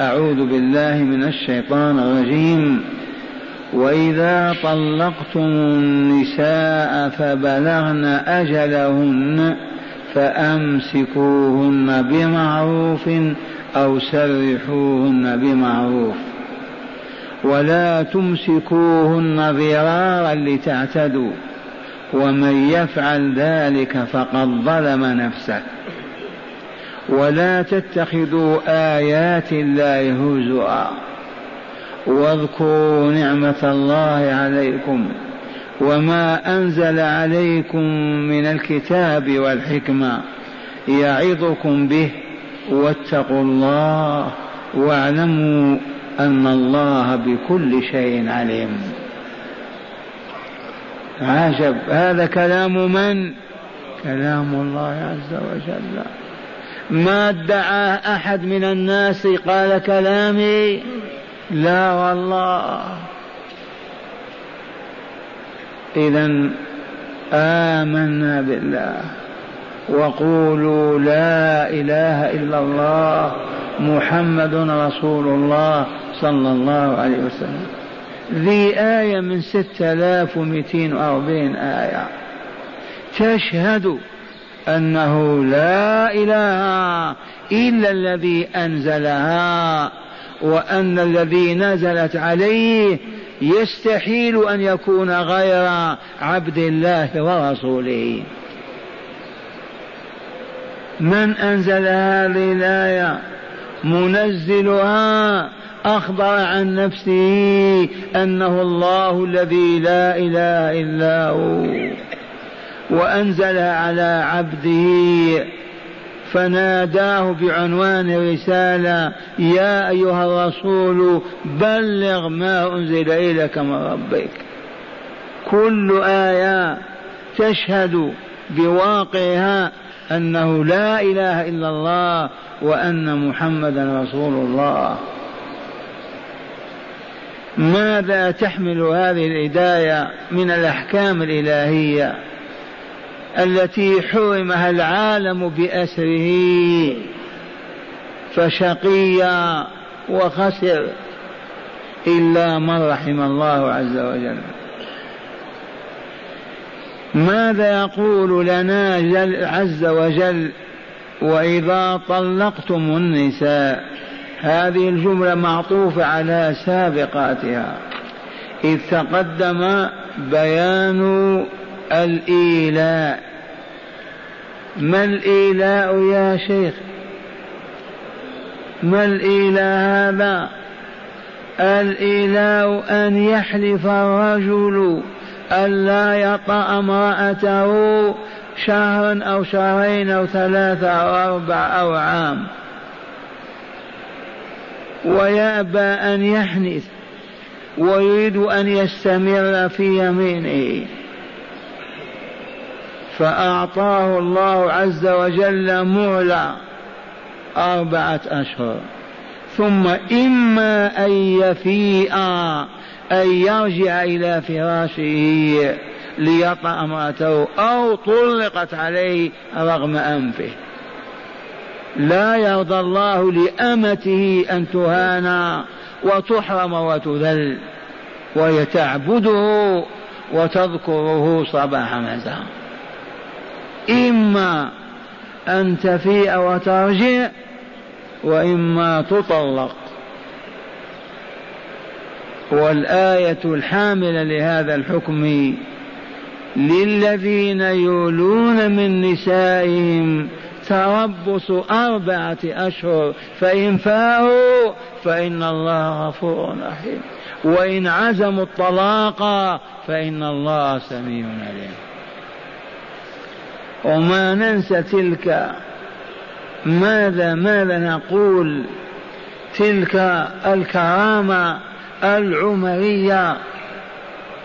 أعوذ بالله من الشيطان الرجيم. وإذا طلقتم النساء فبلغن أجلهن فأمسكوهن بمعروف أو سرحوهن بمعروف. ولا تمسكوهن ضرارا لتعتدوا. ومن يفعل ذلك فقد ظلم نفسه. ولا تتخذوا آيات الله هزؤا واذكروا نعمة الله عليكم وما أنزل عليكم من الكتاب والحكمة يعظكم به واتقوا الله واعلموا أن الله بكل شيء عليم. عجب. هذا كلام من؟ كلام الله عز وجل. ما ادعاه أحد من الناس قال كلامي؟ لا والله. اذا آمنا بالله وقولوا لا إله إلا الله محمد رسول الله صلى الله عليه وسلم. ذي آية من ستة آلاف ومئتين وأربعين آية. تشهد أنه لا إله إلا الذي أنزلها وأن الذي نزلت عليه يستحيل أن يكون غير عبد الله ورسوله. من أنزل هذه الآية؟ منزلها أخبر عن نفسه أنه الله الذي لا إله إلا هو. وأنزلها على عبده فناداه بعنوان الرسالة يا أيها الرسول بلغ ما أنزل إليك من ربك. كل آية تشهد بواقعها أنه لا إله إلا الله وأن محمدا رسول الله. ماذا تحمل هذه الهداية من الأحكام الإلهية؟ التي حرمها العالم بأسره. فشقي وخسر. إلا من رحم الله عز وجل. ماذا يقول لنا جل عز وجل؟ وإذا طلقتم النساء. هذه الجملة معطوفة على سابقاتها. إذ تقدم بيان الإيلاء. ما الإيلاء يا شيخ؟ ما الإيلاء هذا؟ الإيلاء أن يحلف الرجل ألا يطأ امرأته شهرا أو شهرين أو ثلاثة أو أربع أو عام. ويأبى أن يحنث ويريد أن يستمر في يمينه. فأعطاه الله عز وجل مهلة أربعة أشهر. ثم إما أن يفيء أن يرجع إلى فراشه ليطأ امرأته أو طلقت عليه رغم أنفه. لا يرضى الله لأمته أن تهانى وتحرم وتذل وهي تعبده وتذكره صباح مساء إما أن تفيء وترجع وإما تطلق. والآية الحاملة لهذا الحكم للذين يولون من نسائهم تربص أربعة أشهر فإن فاءوا فإن الله غفور رحيم. وإن عزموا الطلاق فإن الله سميع عليم. وما ننسى تلك. ماذا ماذا نقول؟ تلك الكرامة العمرية.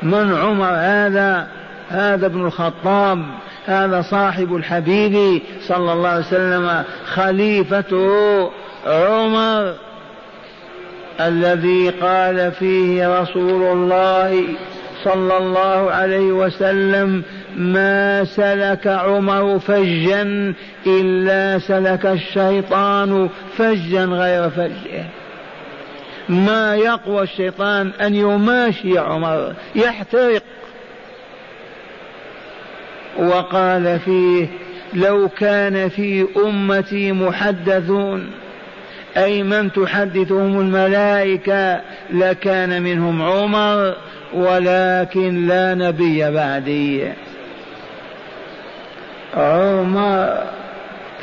من عمر هذا؟ هذا ابن الخطاب هذا صاحب الحبيب صلى الله عليه وسلم خليفته عمر الذي قال فيه رسول الله صلى الله عليه وسلم ما سلك عمر فجا إلا سلك الشيطان فجا غير فجه. ما يقوى الشيطان أن يماشي عمر يحترق. وقال فيه لو كان في أمتي محدثون أي من تحدثهم الملائكة لكان منهم عمر ولكن لا نبي بعدي. عمر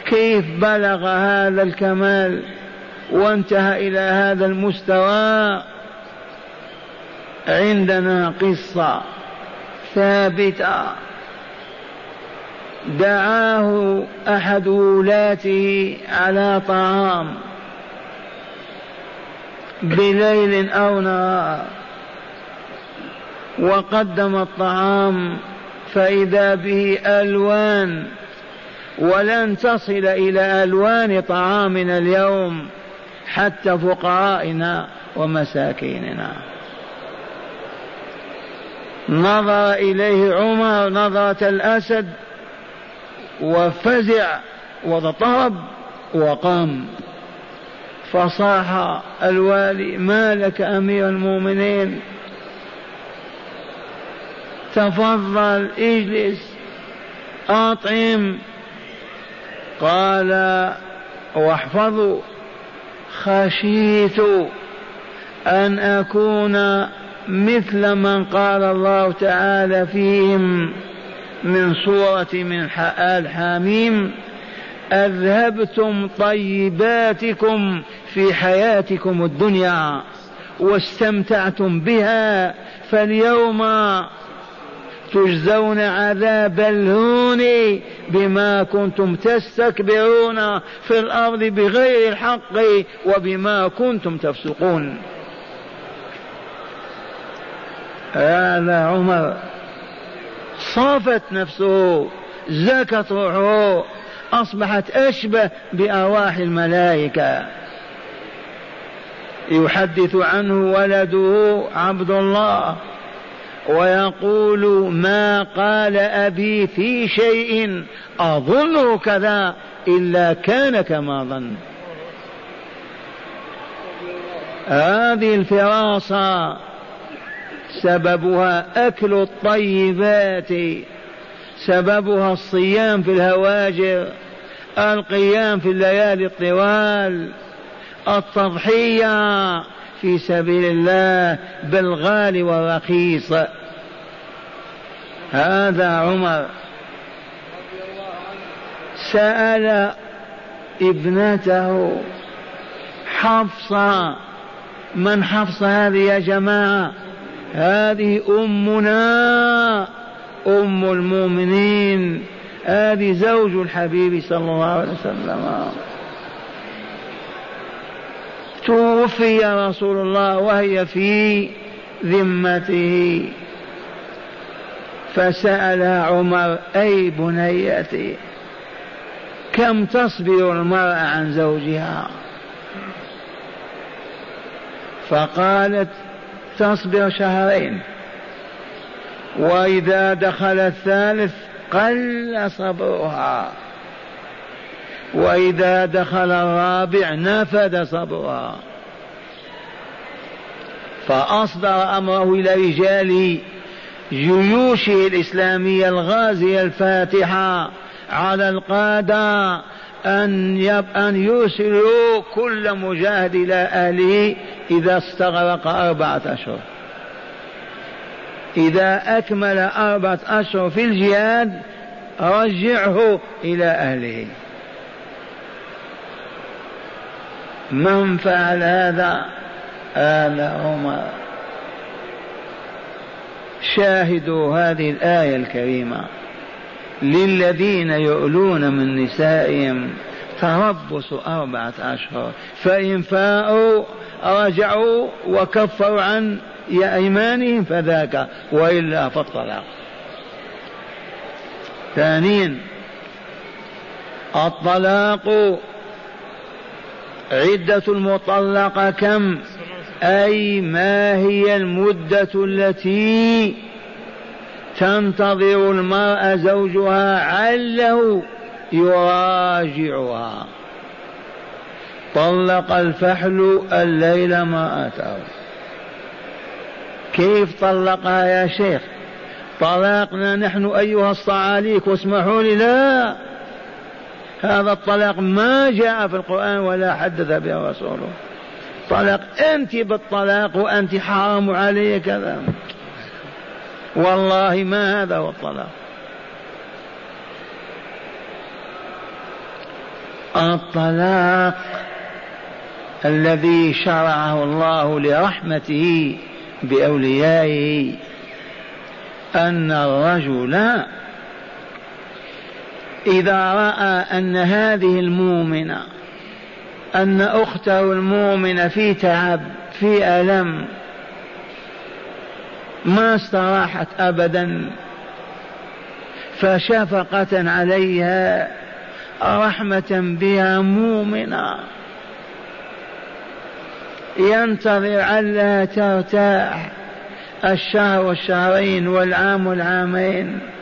كيف بلغ هذا الكمال وانتهى إلى هذا المستوى عندنا قصة ثابتة. دعاه أحد ولاته على طعام بليل أو نهار وقدم الطعام فإذا به ألوان ولن تصل إلى ألوان طعامنا اليوم حتى فقرائنا ومساكيننا. نظر إليه عمر نظرة الأسد وفزع واضطرب وقام. فصاح الوالي ما لك أمير المؤمنين تفضل اجلس. أطعم. قال واحفظوا. خشيت أن أكون مثل من قال الله تعالى فيهم من سورة من آل حاميم أذهبتم طيباتكم في حياتكم الدنيا واستمتعتم بها فاليوم تجزون عذاب الهون بما كنتم تستكبرون في الأرض بغير الحق وبما كنتم تفسقون. هذا عمر صافت نفسه زكت روحه أصبحت أشبه بأرواح الملائكة. يحدث عنه ولده عبد الله. ويقول ما قال أبي في شيء أظنه كذا إلا كان كما ظن. هذه الفراسة سببها أكل الطيبات سببها الصيام في الهواجر القيام في الليالي الطوال التضحية في سبيل الله بالغالي والرخيص هذا عمر. سأل ابنته حفصة من حفصة هذه يا جماعة؟ هذه أمنا أم المؤمنين. هذه زوج الحبيب صلى الله عليه وسلم. توفي رسول الله وهي في ذمته. فسألها عمر أي بنيتي كم تصبر المرأة عن زوجها؟ فقالت تصبر شهرين وإذا دخل الثالث قل صبرها. وإذا دخل الرابع نفد صبرها فأصدر أمره إلى رجال جيوشه الإسلامية الغازية الفاتحة على القادة أن يب أن يرسلوا كل مجاهد إلى أهله إذا استغرق أربعة أشهر. إذا أكمل أربعة أشهر في الجهاد رجعه إلى أهله. من فعل هذا؟ آل عمر. شاهدوا هذه الآية الكريمة. للذين يؤلون من نسائهم تربص أربعة أشهر. فإن فاءوا رجعوا وكفروا عن أيمانهم فذاك وإلا فالطلاق ثانيا الطلاق عدة المطلقة كم؟ أي ما هي المدة التي تنتظر المرأة زوجها عله يراجعها؟ طلق الفحل الليل ما أتاه كيف طلقها يا شيخ؟ طلاقنا نحن أيها الصعاليك واسمحوا لي لا. هذا الطلاق ما جاء في القرآن ولا حدث به رسوله. طلاق أنت بالطلاق وأنت حرام علي كذا. والله ما هذا هو الطلاق. الطلاق الذي شرعه الله لرحمته بأوليائه أن الرجل إذا رأى أن هذه المؤمنة أن أخته المؤمنة في تعب في ألم ما استراحت ابدا فشفقة عليها رحمة بها مؤمنة. ينتظر ألا ترتاح الشهر والشهرين والعام والعامين.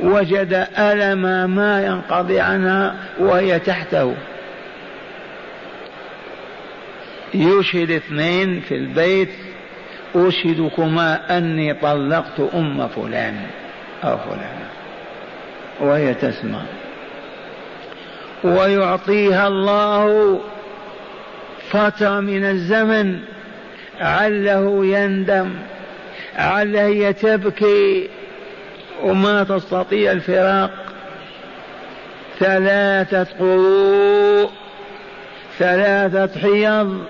وجد ألم ما ينقضي عنها وهي تحته. يشهد اثنين في البيت أشهدكما أني طلقت أم فلان أو فلان وهي تسمع. ويعطيها الله فترة من الزمن عله يندم عله تبكي وما تستطيع الفراق. ثلاثة قروء ثلاثة حيض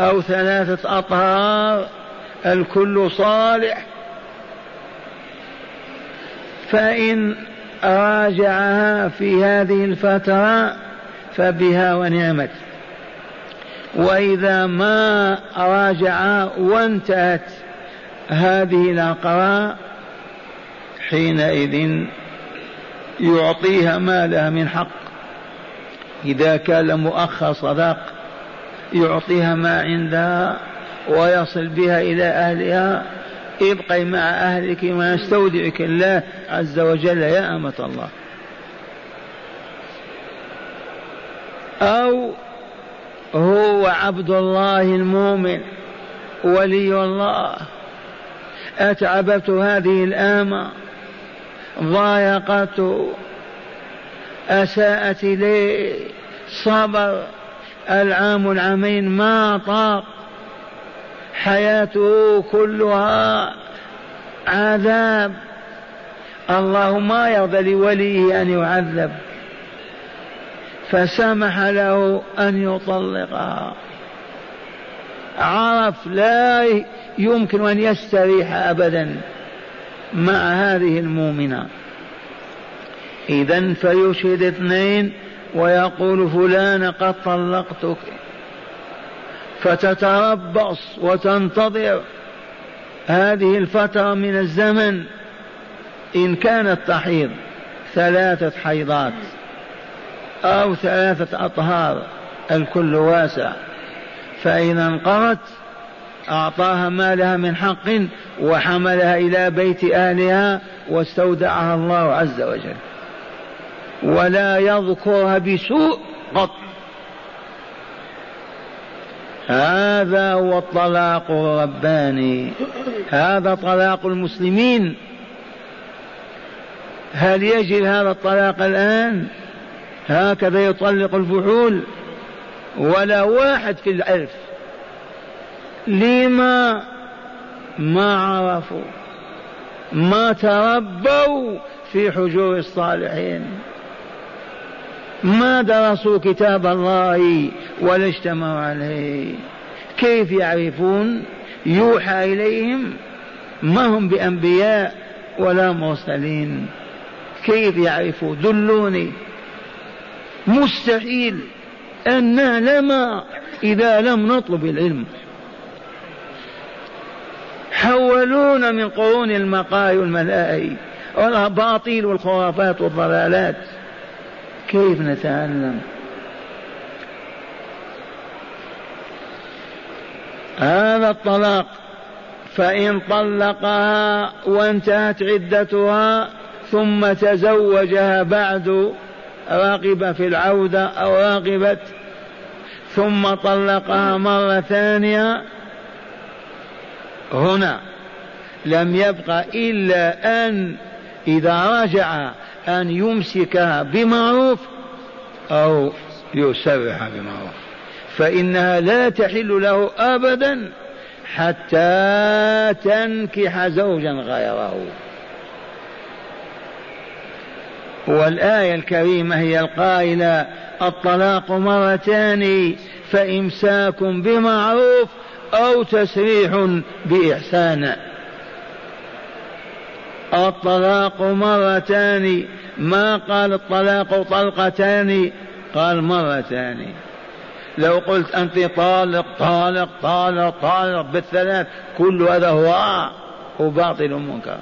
أو ثلاثة أطهار الكل صالح. فإن راجعها في هذه الفترة فبها ونعمت. وإذا ما راجع وانتهت هذه الأقراء حينئذ يعطيها ما لها من حق. إذا كان مؤخر صداق يعطيها ما عندها ويصل بها إلى أهلها. ابقي مع أهلك ما يستودعك الله عز وجل يا أمة الله. أو هو عبد الله المؤمن ولي الله. أتعبت هذه الآمة؟ ضايقته أساءت إليه صبر العام العامين ما طاق حياته كلها عذاب الله ما يرضى لوليه أن يعذب فسمح له أن يطلقها عرف لا يمكن أن يستريح أبدا مع هذه المؤمنة. إذا فيشهد اثنين ويقول فلان قد طلقتك. فتتربص وتنتظر هذه الفترة من الزمن. إن كانت تحيض ثلاثة حيضات أو ثلاثة أطهار الكل واسع. فإذا انقضت أعطاها ما لها من حق وحملها إلى بيت أهلها واستودعها الله عز وجل. ولا يذكرها بسوء قط هذا هو الطلاق الرباني. هذا طلاق المسلمين. هل يجري هذا الطلاق الآن؟ هكذا يطلق الفحول. ولا واحد في الألف. لما ما عرفوا ما تربوا في حجور الصالحين. ما درسوا كتاب الله ولا اجتمعوا عليه. كيف يعرفون؟ يوحى إليهم ما هم بأنبياء ولا مرسلين. كيف يعرفوا؟ دلوني مستحيل. أن نعلم إذا لم نطلب العلم حولونا من قرون المقاي والملاهي والأباطيل والخرافات والضلالات. كيف نتعلم؟ هذا الطلاق فإن طلقها وانتهت عدتها ثم تزوجها بعد راغب في العودة أو راغبت ثم طلقها مرة ثانية هنا لم يبق إلا أن إذا رجع أن يمسكها بمعروف أو يسرح بمعروف. فإنها لا تحل له أبدا حتى تنكح زوجا غيره. والآية الكريمة هي القائلة الطلاق مرتان فإمساك بمعروف أو تسريح بإحسان. الطلاق مرتان. ما قال الطلاق طلقتان؟ قال مرتان. لو قلت أنت طالق طالق طالق طالق بالثلاث كل هذا هو وباطل منكر.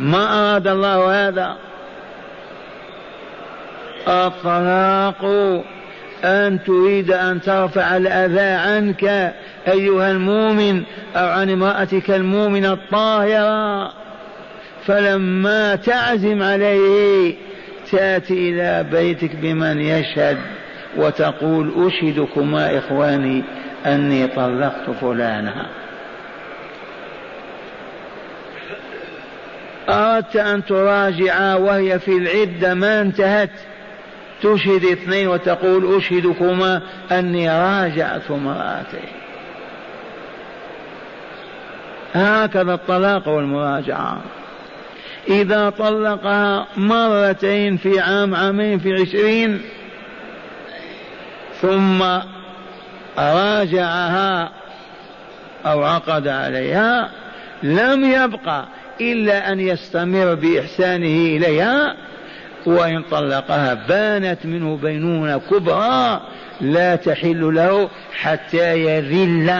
ما أراد الله هذا؟ الطلاق. أن تريد أن ترفع الأذى عنك أيها المؤمن أو عن امرأتك المؤمن الطاهرة. فلما تعزم عليه تأتي إلى بيتك بمن يشهد وتقول أشهدكما إخواني أني طلقت فلانة أردت أن تراجعا وهي في العدة ما انتهت. تشهد اثنين وتقول أشهدكما أني راجعت امرأتي. هكذا الطلاق والمراجعة. إذا طلقها مرتين في عام عامين في عشرين ثم راجعها أو عقد عليها لم يبقى إلا أن يستمر بإحسانه إليها وإن طلقها بانت منه بينونة كبرى لا تحل له حتى يذل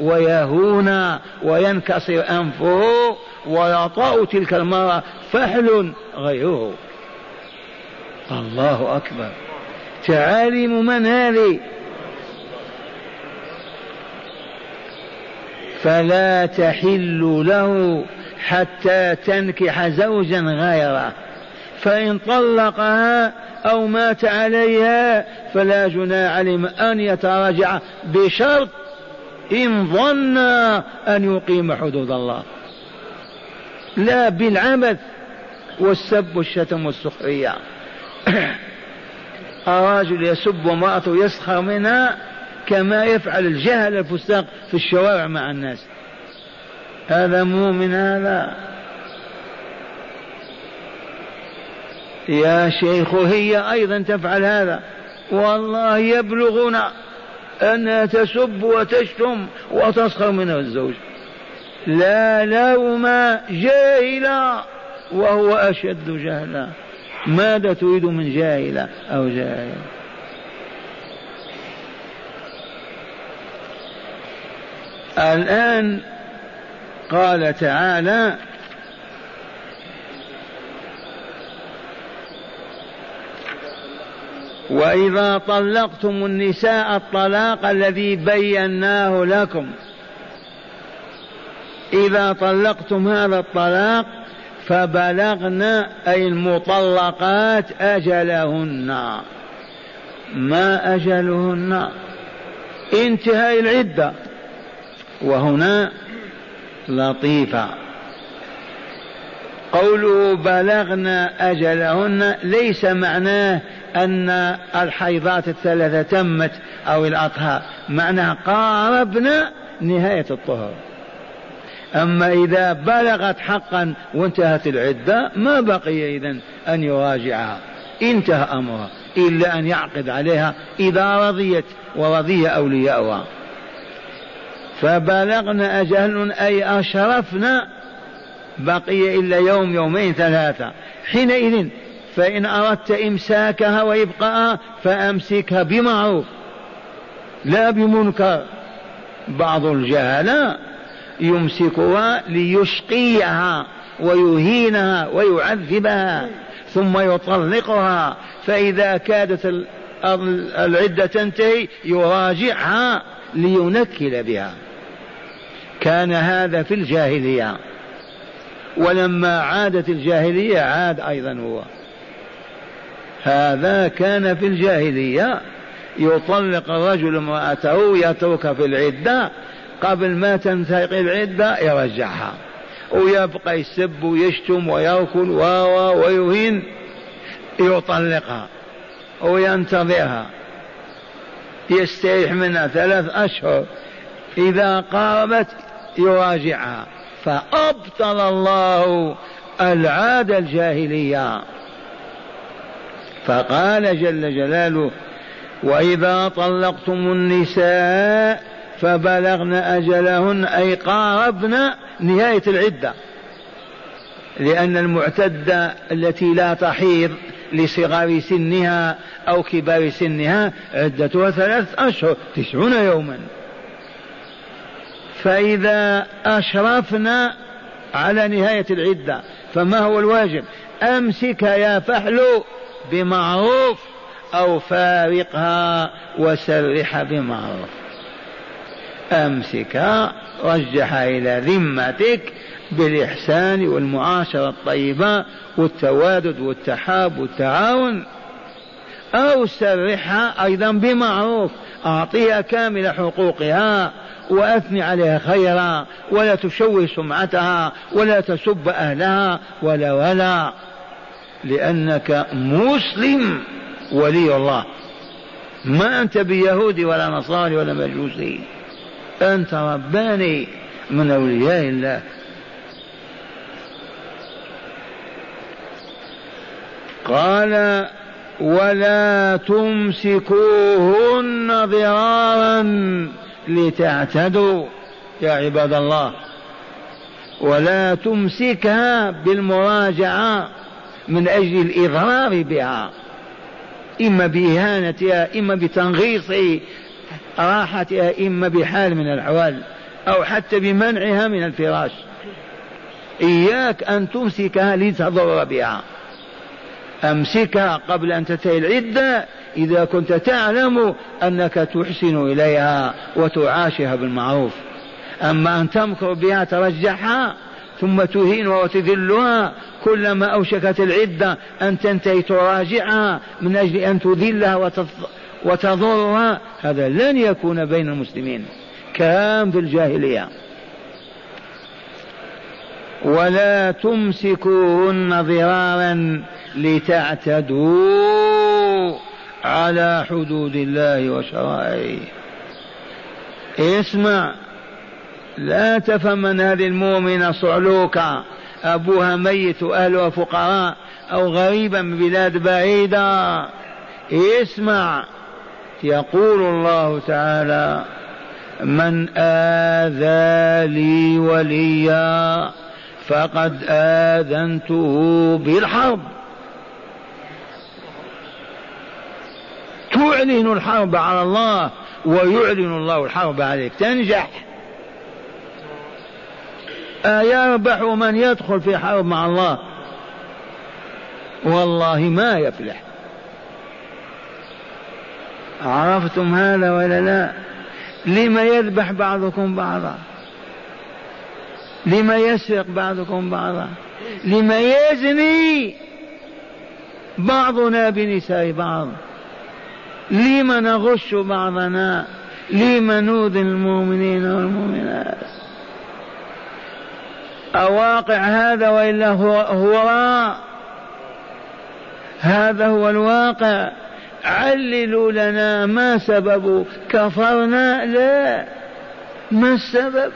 ويهون وينكسر أنفه ويطأ تلك المرأة. فحل غيره. الله أكبر. تعاليم من هذه؟ فلا تحل له حتى تنكح زوجا غيره. فإن طلقها أو مات عليها فلا جناح عليهم أن يتراجع بشرط إن ظن أن يقيم حدود الله. لا بالعبث والسب والشتم والسخرية. الرجل يسب امرأته يسخر منها كما يفعل الجهل الفساق في الشوارع مع الناس. هذا مؤمن هذا. يا شيخ هي أيضا تفعل هذا. والله يبلغنا أنها تسب وتشتم وتسخر من الزوج. لا لوم جاهلا وهو أشد جهلا. ماذا تريد من جاهلة أو جاهل الآن قال تعالى وإذا طلقتم النساء الطلاق الذي بيناه لكم. إذا طلقتم هذا الطلاق فبلغن أي المطلقات أجلهن. ما أجلهن؟ انتهاء العدة. وهنا لطيفة. قوله بلغن أجلهن ليس معناه أن الحيضات الثلاثة تمت أو الأطهار معناه قاربنا نهاية الطهر. أما إذا بلغت حقا وانتهت العدة ما بقي إذا أن يراجعها. انتهى أمرها إلا أن يعقد عليها إذا رضيت ورضي أولياؤها. فبلغن أجل أي أشرفنا بقي إلا يوم يومين ثلاثة. حينئذ فإن أردت إمساكها وإبقاءها فأمسكها بمعروف لا بمنكر. بعض الجهلاء يمسكها ليشقيها ويهينها ويعذبها ثم يطلقها فإذا كادت العدة تنتهي يراجعها لينكل بها. كان هذا في الجاهلية ولما عادت الجاهلية عاد أيضا هو. هذا كان في الجاهلية. يطلق الرجل امرأته يترك في العدة. قبل ما تنتهي العدة يرجعها. ويبقى يسب ويشتم ويركن و ويهين. يطلقها وينتظرها. يستريح منها ثلاث أشهر. إذا قاربت يراجعها. فأبطل الله العادة الجاهلية. فقال جل جلاله وإذا طلقتم النساء فبلغن أجلهن أي قاربن نهاية العدة. لأن المعتدة التي لا تحيض لصغار سنها أو كبار سنها عدتها ثلاث أشهر تسعون يوما. فإذا أشرفنا على نهاية العدة فما هو الواجب؟ أمسك يا فحل بمعروف أو فارقها وسرح بمعروف. أمسك رجح إلى ذمتك بالإحسان والمعاشرة الطيبة والتوادد والتحاب والتعاون. أو سرحها أيضا بمعروف أعطيها كامل حقوقها وأثني عليها خيرا ولا تشوه سمعتها ولا تسب أهلها ولا ولا. لأنك مسلم ولي الله. ما أنت بيهودي ولا نصاري ولا مجوسي. أنت رباني من أولياء الله. قال ولا تمسكوهن ضرارا لتعتدوا يا عباد الله. ولا تمسكها بالمراجعة من أجل الاضرار بها. إما بإهانتها إما بتنغيص راحتها إما بحال من الأحوال أو حتى بمنعها من الفراش. إياك أن تمسكها لتضر بها. أمسكها قبل أن تنتهي العدة إذا كنت تعلم أنك تحسن إليها وتعاشها بالمعروف. أما أن تمكر بها ترجعها ثم تهينها وتذلها كلما أوشكت العدة أن تنتهي تراجعها من أجل أن تذلها وتضرها هذا لن يكون بين المسلمين. كان في الجاهلية. ولا تمسكوهن ضرارا لتعتدوا على حدود الله وشرائعه. اسمع لا تفهم من هذه المؤمنة صعلوكة أبوها ميت وأهلها فقراء أو غريبا من بلاد بعيدة. اسمع يقول الله تعالى من آذى لي وليا فقد آذنته بالحرب. تعلن الحرب على الله ويعلن الله الحرب عليك. تنجح. أيربح من يدخل في حرب مع الله؟ والله ما يفلح. عرفتم هذا ولا لا؟ لما يذبح بعضكم بعضا؟ لما يسرق بعضكم بعضا؟ لما يزني بعضنا بنساء بعض؟ لما نغش بعضنا؟ لما نؤذي المؤمنين والمؤمنات؟ أواقع هذا وإلا هو هو هذا هو الواقع. عللوا لنا ما سبب. كفرنا لا. ما السبب؟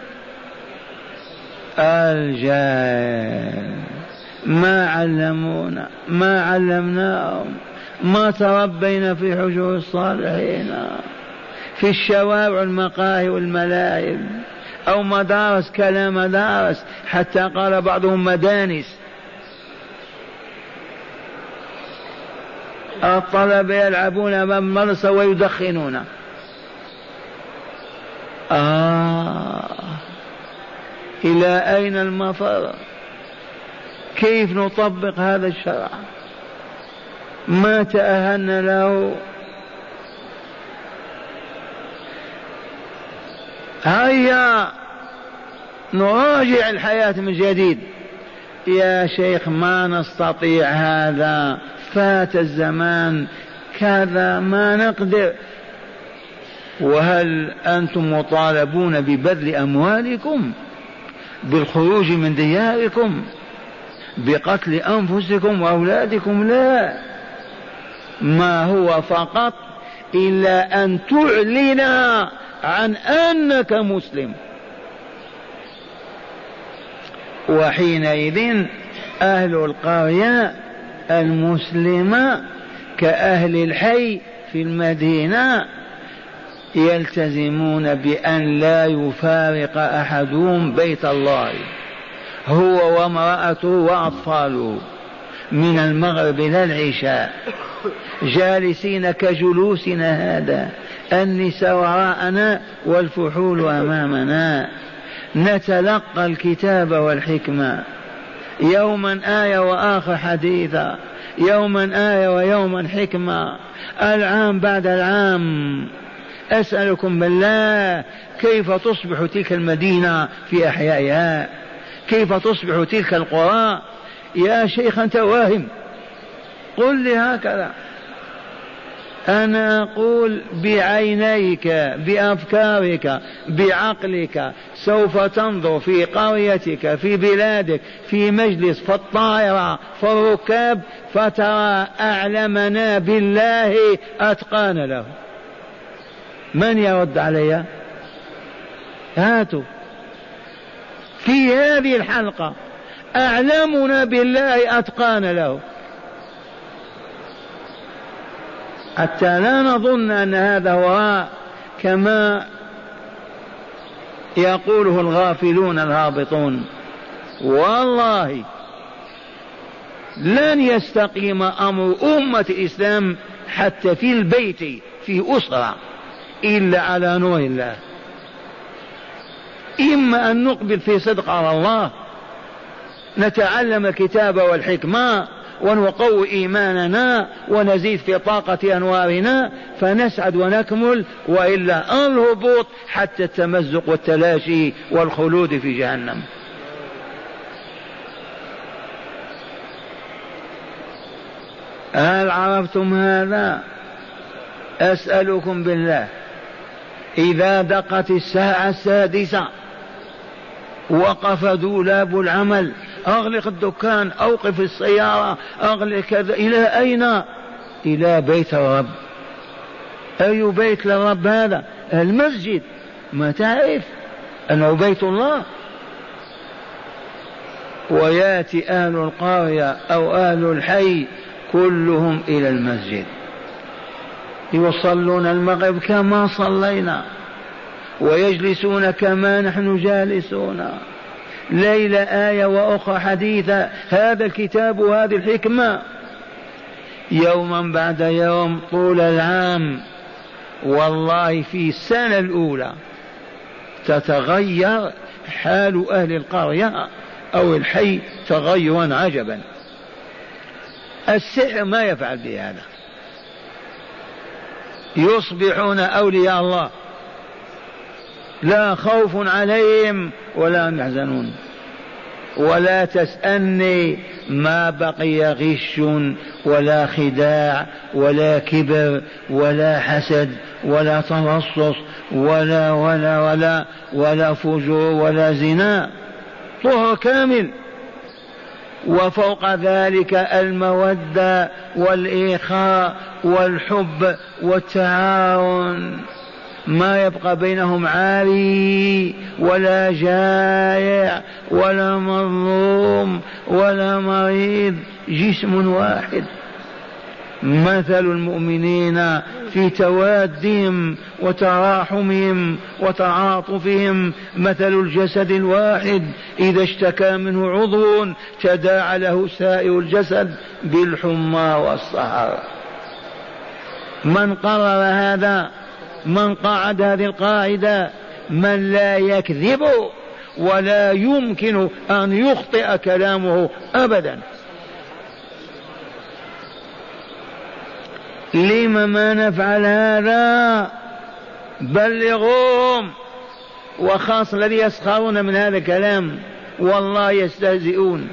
الجاهل. ما علمونا. ما علمناهم. ما تربينا في حجور الصالحين. في الشوارع المقاهي والملاعب أو مدارس كلام مدارس حتى قال بعضهم مدانس. الطلبة يلعبون أمام المدرسة ويدخنون. آه. إلى أين المفر؟ كيف نطبق هذا الشرع؟ ما تأهلنا له؟ هيا نراجع الحياة من جديد. يا شيخ ما نستطيع هذا. فات الزمان كذا ما نقدر. وهل أنتم مطالبون ببذل أموالكم؟ بالخروج من دياركم؟ بقتل أنفسكم وأولادكم؟ لا. ما هو فقط إلا أن تعلن عن أنك مسلم. وحينئذ أهل القرية المسلمة كأهل الحي في المدينة يلتزمون بأن لا يفارق أحدهم بيت الله هو وامرأته وأطفاله من المغرب إلى العشاء. جالسين كجلوسنا هذا. النساء وراءنا والفحول أمامنا. نتلقى الكتاب والحكمة. يوما آية وآخر حديثا. يوما آية ويوما حكمة. العام بعد العام. أسألكم بالله كيف تصبح تلك المدينة في أحيائها؟ كيف تصبح تلك القرى؟ يا شيخ أنت واهم. قل لي هكذا. أنا أقول بعينيك بأفكارك بعقلك سوف تنظر في قريتك في بلادك في مجلس في الطائرة في الركاب فترى أعلمنا بالله أتقان له. من يرد علي؟ هاتوا. في هذه الحلقة أعلمنا بالله أتقان له. حتى لا نظن أن هذا هو كما يقوله الغافلون الهابطون. والله لن يستقيم أمر أمة الإسلام حتى في البيت في أسرة إلا على نور الله. إما أن نقبل في صدق على الله نتعلم الكتاب والحكمة ونقوي إيماننا ونزيد في طاقة أنوارنا فنسعد ونكمل وإلا الهبوط حتى التمزق والتلاشي والخلود في جهنم. هل عرفتم هذا؟ أسألكم بالله. إذا دقت الساعة السادسة وقف دولاب العمل أغلق الدكان أوقف السيارة أغلق كذا. إلى أين؟ إلى بيت الرب. أي بيت للرب هذا؟ المسجد. ما تعرف؟ أنه بيت الله. وياتي أهل القرية أو أهل الحي كلهم إلى المسجد. يصلون المغرب كما صلينا. ويجلسون كما نحن جالسون. ليلة آية وأخرى حديثة هذا الكتاب وهذه الحكمة. يوما بعد يوم طول العام والله في السنة الأولى تتغير حال أهل القرية أو الحي تغيرا عجبا. السحر ما يفعل بهذا. يصبحون أولياء الله. لا خوف عليهم ولا هم يحزنون. ولا تسألني ما بقي غش ولا خداع ولا كبر ولا حسد ولا ترصص ولا ولا ولا ولا فجور ولا زنا. طهر كامل. وفوق ذلك المودة والإخاء والحب والتعاون. ما يبقى بينهم عاري ولا جائع ولا مظلوم ولا مريض جسم واحد. مثل المؤمنين في توادهم وتراحمهم وتعاطفهم. مثل الجسد الواحد إذا اشتكى منه عضو تداعى له سائر الجسد بالحمى والسهر من قرر هذا من قعد هذه القاعدة من لا يكذب ولا يمكن أن يخطئ كلامه أبدا. لم ما نفعل هذا؟ بلغوهم وخاصة الذي يسخرون من هذا الكلام والله يستهزئون.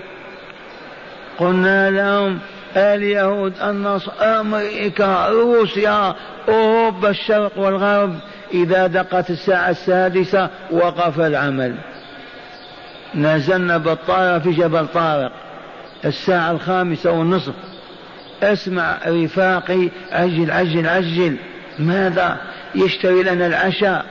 قلنا لهم اليهود النصر أمريكا روسيا أوروبا الشرق والغرب إذا دقت الساعة السادسة وقف العمل. نزلنا بالطائرة في جبل طارق الساعة الخامسة والنصف. اسمع رفاقي عجل عجل عجل ماذا يشتري لنا العشاء؟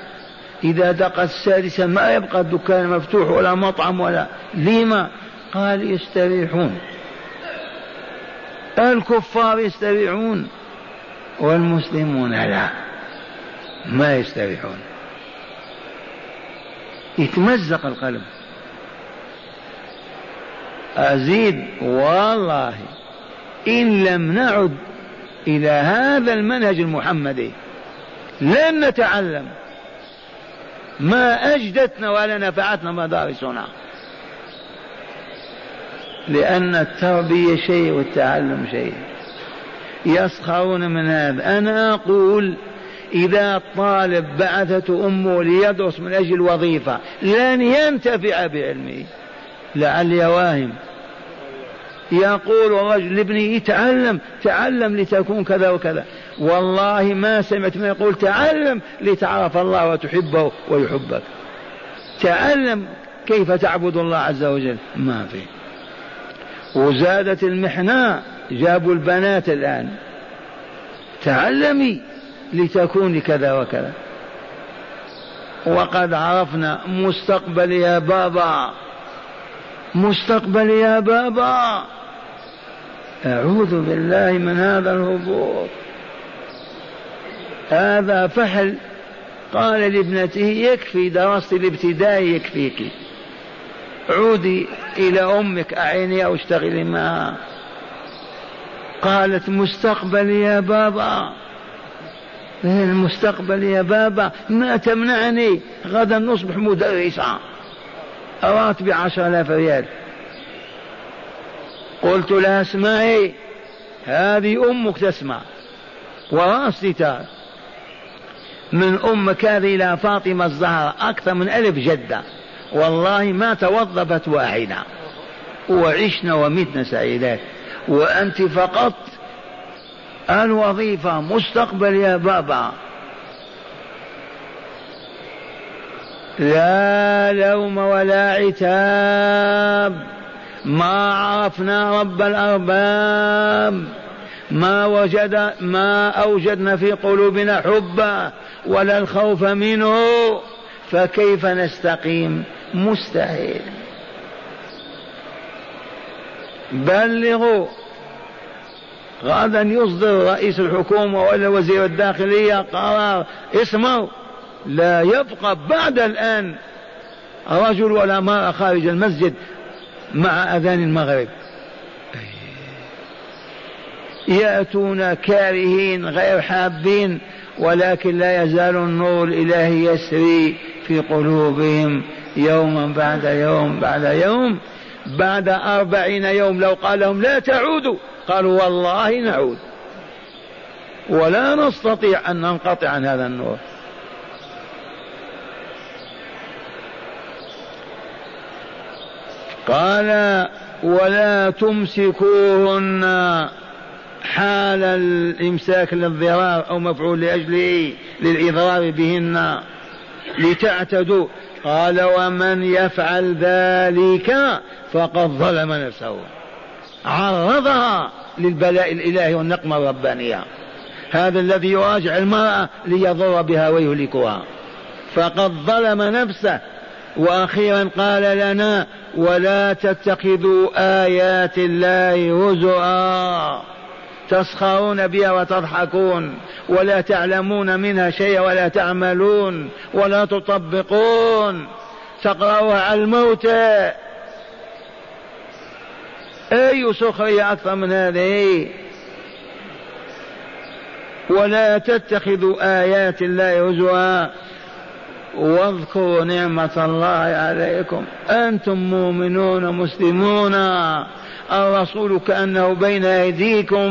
إذا دقت السادسة ما يبقى الدكان مفتوح ولا مطعم ولا لما قال يستريحون. الكفار يستريحون. والمسلمون لا ما يستريحون. يتمزق القلب. أزيد والله إن لم نعد إلى هذا المنهج المحمدي لن نتعلم. ما أجدتنا ولا نفعتنا مدارسنا لأن التربية شيء والتعلم شيء. يسخرون من هذا. أنا أقول إذا الطالب بعثته أمه ليدرس من أجل وظيفة لن ينتفع بعلمه. لعلي واهم. يقول الرجل لابنه تعلم تعلم لتكون كذا وكذا. والله ما سمعت من يقول تعلم لتعرف الله وتحبه ويحبك. تعلم كيف تعبد الله عز وجل؟ ما في. وزادت المحنة. جابوا البنات الآن. تعلمي لتكوني كذا وكذا. وقد عرفنا مستقبل يا بابا. مستقبل يا بابا. أعوذ بالله من هذا الهبوط. هذا فحل. قال لابنته يكفي درست الابتدائي يكفيك. عودي إلى أمك أعيني أو اشتغلي معها. قالت مستقبل يا بابا. المستقبل يا بابا؟ ما تمنعني. غدا نصبح مدرسة. راتبي عشر آلاف ريال. قلت لها اسمعي هذه أمك تسمع. وراسي تار من أمك هذه إلى فاطمة الزهراء أكثر من ألف جدة. والله ما توظفت واحدة. وعشنا ومتنا سعيدات. وأنت فقط الوظيفة مستقبل يا بابا. لا لوم ولا عتاب. ما عرفنا رب الأرباب. ما وجد ما أوجدنا في قلوبنا حبه ولا الخوف منه. فكيف نستقيم؟ مستحيل. بلغوا غدا يصدر رئيس الحكومة ولا وزير الداخلية قرار اسمعوا لا يبقى بعد الآن رجل ولا مرأة خارج المسجد مع أذان المغرب. يأتون كارهين غير حابين ولكن لا يزال النور الإلهي يسري في قلوبهم يوما بعد يوم بعد يوم. بعد أربعين يوم لو قال لهم لا تعودوا. قالوا والله نعود. ولا نستطيع أن ننقطع عن هذا النور. قال ولا تمسكوهن حال الإمساك للضرار أو مفعول لأجله للإضرار بهن لتعتدوا. قال ومن يفعل ذلك فقد ظلم نفسه. عرضها للبلاء الإلهي والنقمة الربانية. هذا الذي يراجع المرأة ليضر بها ويهلكها. فقد ظلم نفسه. وأخيرا قال لنا ولا تتخذوا آيات الله هزؤا تسخرون بها وتضحكون. ولا تعلمون منها شيئا ولا تعملون. ولا تطبقون. تقرأوها على الموتى. أي سخرية أكثر من هذه؟ ولا تتخذوا آيات الله هزوا. واذكروا نعمة الله عليكم. أنتم مؤمنون مسلمون. الرسول كأنه بين أيديكم.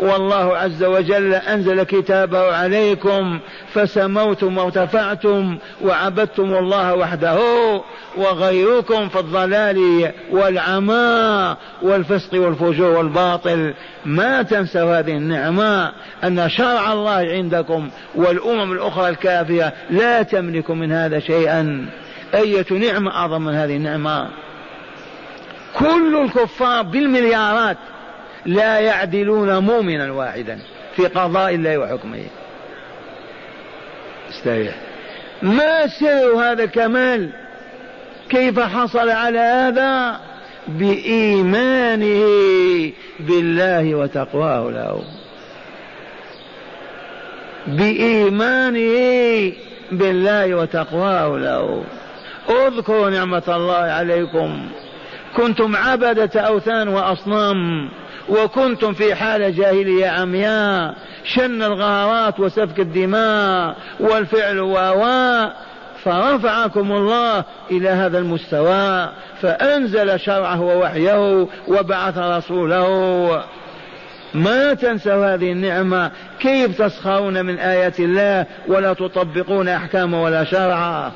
والله عز وجل أنزل كتابه عليكم فسموتم وارتفعتم وعبدتم الله وحده وغيركم في الضلال والعمى والفسق والفجور والباطل. ما تنسوا هذه النعمة أن شرع الله عندكم والأمم الأخرى الكافية لا تملك من هذا شيئا. أية نعمة أعظم من هذه النعمة؟ كل الكفار بالمليارات لا يعدلون مؤمنا واحدا في قضاء الله وحكمه. استريح ما سر هذا الكمال كيف حصل على هذا؟ بإيمانه بالله وتقواه له. بإيمانه بالله وتقواه له. اذكروا نعمة الله عليكم. كنتم عبدة أوثان وأصنام وكنتم في حالة جاهلية عمياء شن الغارات وسفك الدماء والفعل واواء فرفعكم الله إلى هذا المستوى فأنزل شرعه ووحيه وبعث رسوله. ما تنسوا هذه النعمة؟ كيف تسخرون من آيات الله ولا تطبقون أحكام ولا شرعا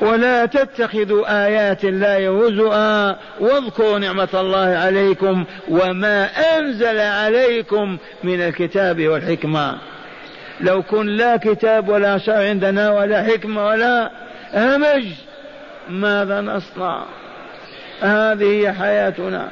ولا تتخذوا آيات الله هزؤا. واذكروا نعمة الله عليكم وما أنزل عليكم من الكتاب والحكمة. لو كن لا كتاب ولا شرع عندنا ولا حكمة ولا همج ماذا نصنع؟ هذه هي حياتنا.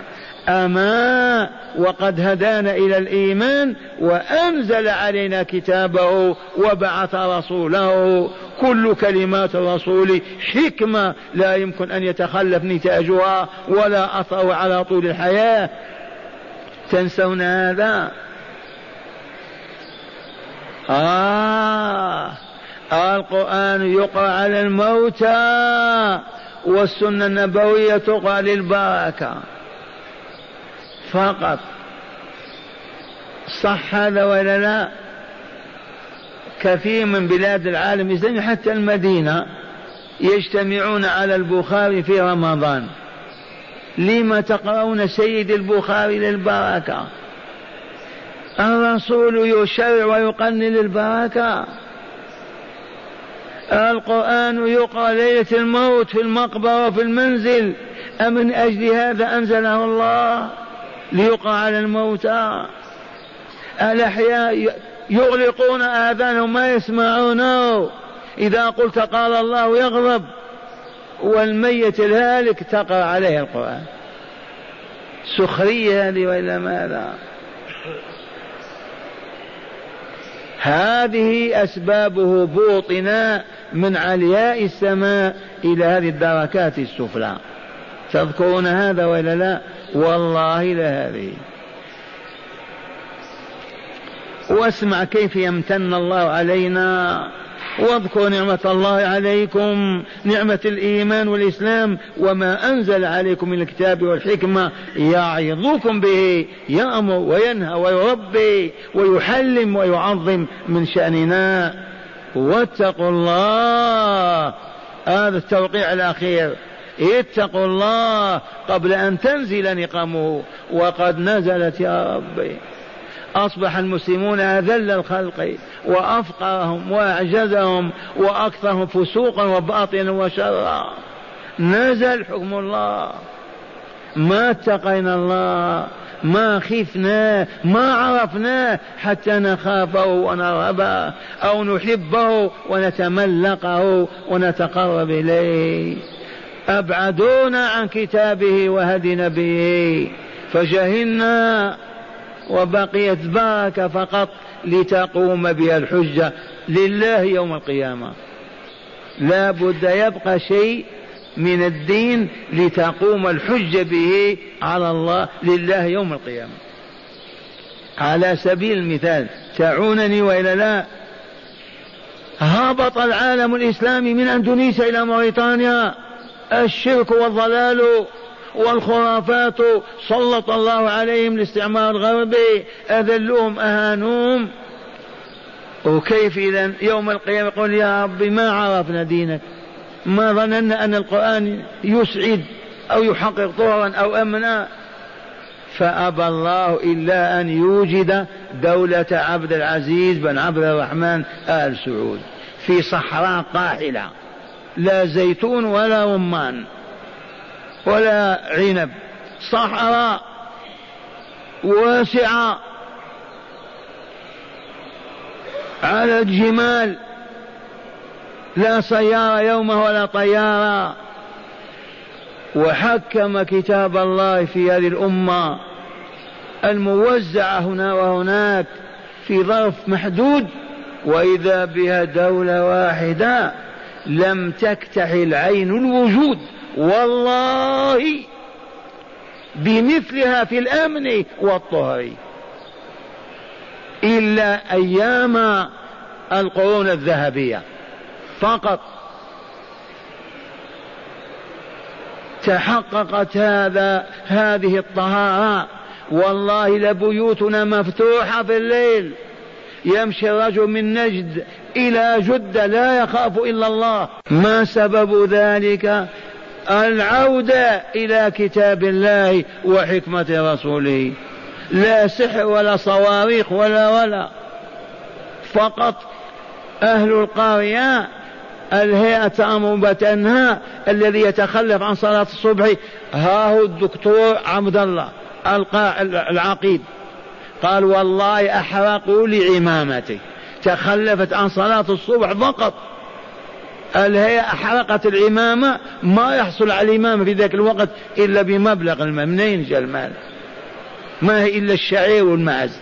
أما وقد هدانا إلى الإيمان وأنزل علينا كتابه وبعث رسوله. كل كلمات الرسول حكمة. لا يمكن أن يتخلف نتاجها ولا أثر على طول الحياة. تنسون هذا؟ آه. القرآن يقرأ على الموتى والسنة النبوية تقرأ للبركة. فقط. صح هذا ولا لا؟ كثير من بلاد العالم الإسلامي حتى المدينة يجتمعون على البخاري في رمضان. لما تقرؤون سيد البخاري للبركة؟ الرسول يشرع ويقنن للبركة القرآن يقرأ ليلة الموت في المقبرة وفي المنزل. أمن أجل هذا أنزله الله؟ ليقرأ على الموتى. الأحياء يغلقون آذانهم ما يسمعونه إذا قلت قال الله يغضب والميت الهالك تقرأ عليه القرآن. سخرية هذه وإلا ماذا؟ هذه أسباب هبوطنا من علياء السماء إلى هذه الدركات السفلى. تذكرون هذا ولا لا؟ والله لهذه واسمع كيف يمتن الله علينا. واذكروا نعمة الله عليكم نعمة الإيمان والإسلام وما أنزل عليكم من الكتاب والحكمة يعظكم به يأمر وينهى ويربي ويحلم ويعظم من شأننا. واتقوا الله. هذا التوقيع الأخير. اتقوا الله قبل أن تنزل نقمه. وقد نزلت يا ربي. أصبح المسلمون أذل الخلق وأفقرهم وأعجزهم وأكثرهم فسوقا وباطلا وشرا. نزل حكم الله. ما اتقينا الله ما خفناه ما عرفناه حتى نخافه ونرهبه أو نحبه ونتملقه ونتقرب إليه. أبعدونا عن كتابه وهدي نبيه فجهلنا وبقيت بركة فقط لتقوم بها الحجة لله يوم القيامة. لا بد يبقى شيء من الدين لتقوم الحجة به على الله لله يوم القيامة. على سبيل المثال تعونني وإلا لا هبط العالم الإسلامي من أندونيسيا إلى موريتانيا الشرك والضلال والخرافات سلط الله عليهم الاستعمار الغربي أذلوهم أهانوهم. وكيف إذا يوم القيامة يقول يا رب ما عرفنا دينك؟ ما ظننا أن القرآن يسعد أو يحقق طهرا أو أمنا. فأبى الله إلا أن يوجد دولة عبد العزيز بن عبد الرحمن آل سعود في صحراء قاحلة. لا زيتون ولا رمان ولا عنب صحراء واسعة على الجمال لا سيارة يومه ولا طيارة. وحكم كتاب الله في هذه الأمة الموزعة هنا وهناك في ظرف محدود وإذا بها دولة واحدة لم تكتحل عين الوجود. والله بمثلها في الأمن والطهر. إلا أيام القرون الذهبية. فقط تحققت هذا هذه الطهارة. والله لبيوتنا مفتوحة في الليل. يمشي الرجل من نجد إلى جدة لا يخاف إلا الله. ما سبب ذلك؟ العودة إلى كتاب الله وحكمة رسوله. لا سحر ولا صواريخ ولا ولا. فقط أهل القرية الهيئة تأمر وتنهى الذي يتخلف عن صلاة الصبح. ها هو الدكتور عبد الله العقيد. قال والله أحرقوا لي عمامتي تخلفت عن صلاة الصبح فقط. الهيئة أحرقت العمامة ما يحصل على الإمامة في ذاك الوقت إلا بمبلغ المال منين جاء المال. ما هي إلا الشعير والمعز.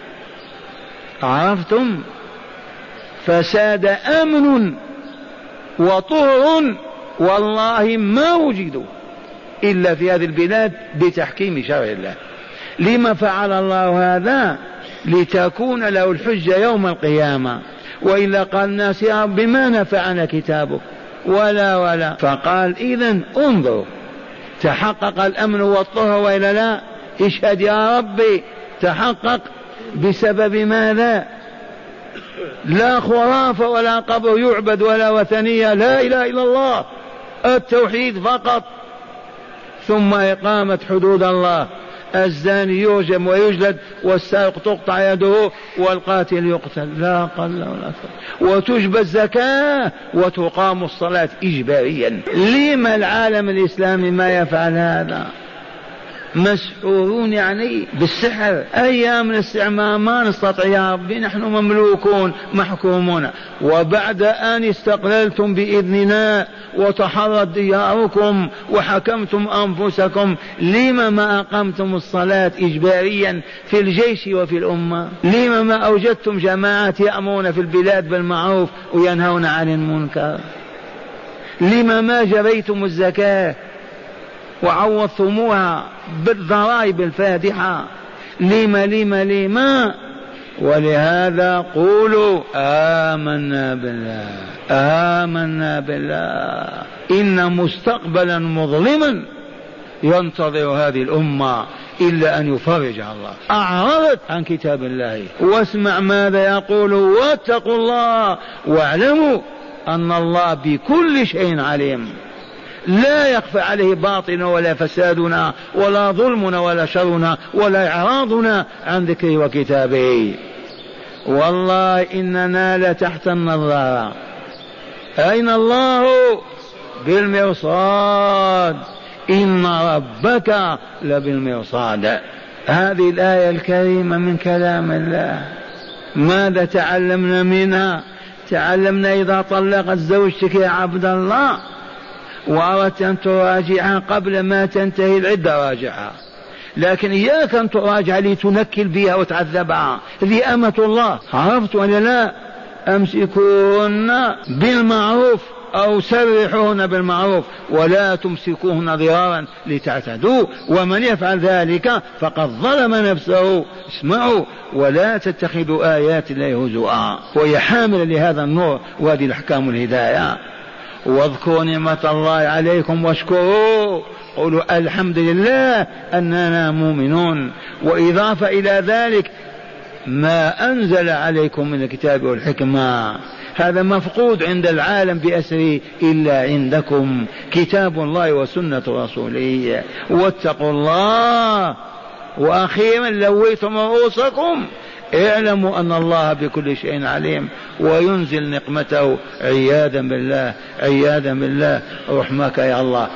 عرفتم؟ فساد أمن وطهر والله ما وجدوا إلا في هذه البلاد بتحكيم شرع الله. لما فعل الله هذا لتكون له الحجة يوم القيامة. وإلا قال الناس يا رب ما نفعنا كتابك؟ ولا ولا. فقال إذا انظروا تحقق الأمن والطهر وإلا لا؟ اشهد يا ربي تحقق. بسبب ماذا؟ لا خرافة ولا قبر يعبد ولا وثنية. لا إله إلا الله. التوحيد فقط. ثم إقامة حدود الله. الزاني يرجم ويجلد والسارق تقطع يده والقاتل يقتل. لا أقل ولا أكثر وتجبى الزكاة وتقام الصلاة إجباريا. لما العالم الإسلامي ما يفعل هذا؟ مسحورون يعني بالسحر. أيام الاستعمار ما نستطيع يا ربي نحن مملوكون محكومون. وبعد أن استقللتم بإذننا وتحرت دياركم وحكمتم أنفسكم لم ما أقمتم الصلاة إجباريا في الجيش وفي الأمة؟ لم ما أوجدتم جماعات يأمرون في البلاد بالمعروف وينهون عن المنكر؟ لم ما جريتم الزكاة وعوضتموها بالضرائب الفادحة. لما لما لما؟ ولهذا قولوا آمنا بالله آمنا بالله. إن مستقبلا مظلما ينتظر هذه الأمة إلا أن يفرج الله. أعرضت عن كتاب الله. واسمع ماذا يقول. واتقوا الله واعلموا أن الله بكل شيء عليم. لا يخفى عليه باطلنا ولا فسادنا ولا ظلمنا ولا شرنا ولا إعراضنا عن ذكره وكتابه. والله إننا لتحت النظارة أين الله؟ بالمرصاد. إن ربك لبالمرصاد. هذه الآية الكريمة من كلام الله. ماذا تعلمنا منها؟ تعلمنا إذا طلقت زوجتك يا عبد الله. وأردت أن تراجعها قبل ما تنتهي العدة راجعها لكن إياك أن تراجع لتنكل بها وتعذبها. هذه أمة الله. عرفت ولا لا؟ أمسكوهن بالمعروف أو سرحوهن بالمعروف. ولا تمسكوهن ضرارا لتعتدوا. ومن يفعل ذلك فقد ظلم نفسه. اسمعوا. ولا تتخذوا آيات الله هزؤا وهي حاملة لهذا النور. وهذه الأحكام الهداية واذكروا نعمة الله عليكم واشكروا. قولوا الحمد لله أننا مؤمنون. وإضافة إلى ذلك ما أنزل عليكم من الكتاب والحكمة. هذا مفقود عند العالم بأسره إلا عندكم. كتاب الله وسنة رسوله. واتقوا الله. وأخيرا لويتم رؤوسكم. اعلموا أن الله بكل شيء عليم وينزل نقمته عياذا بالله عياذا بالله. رحمك يا الله.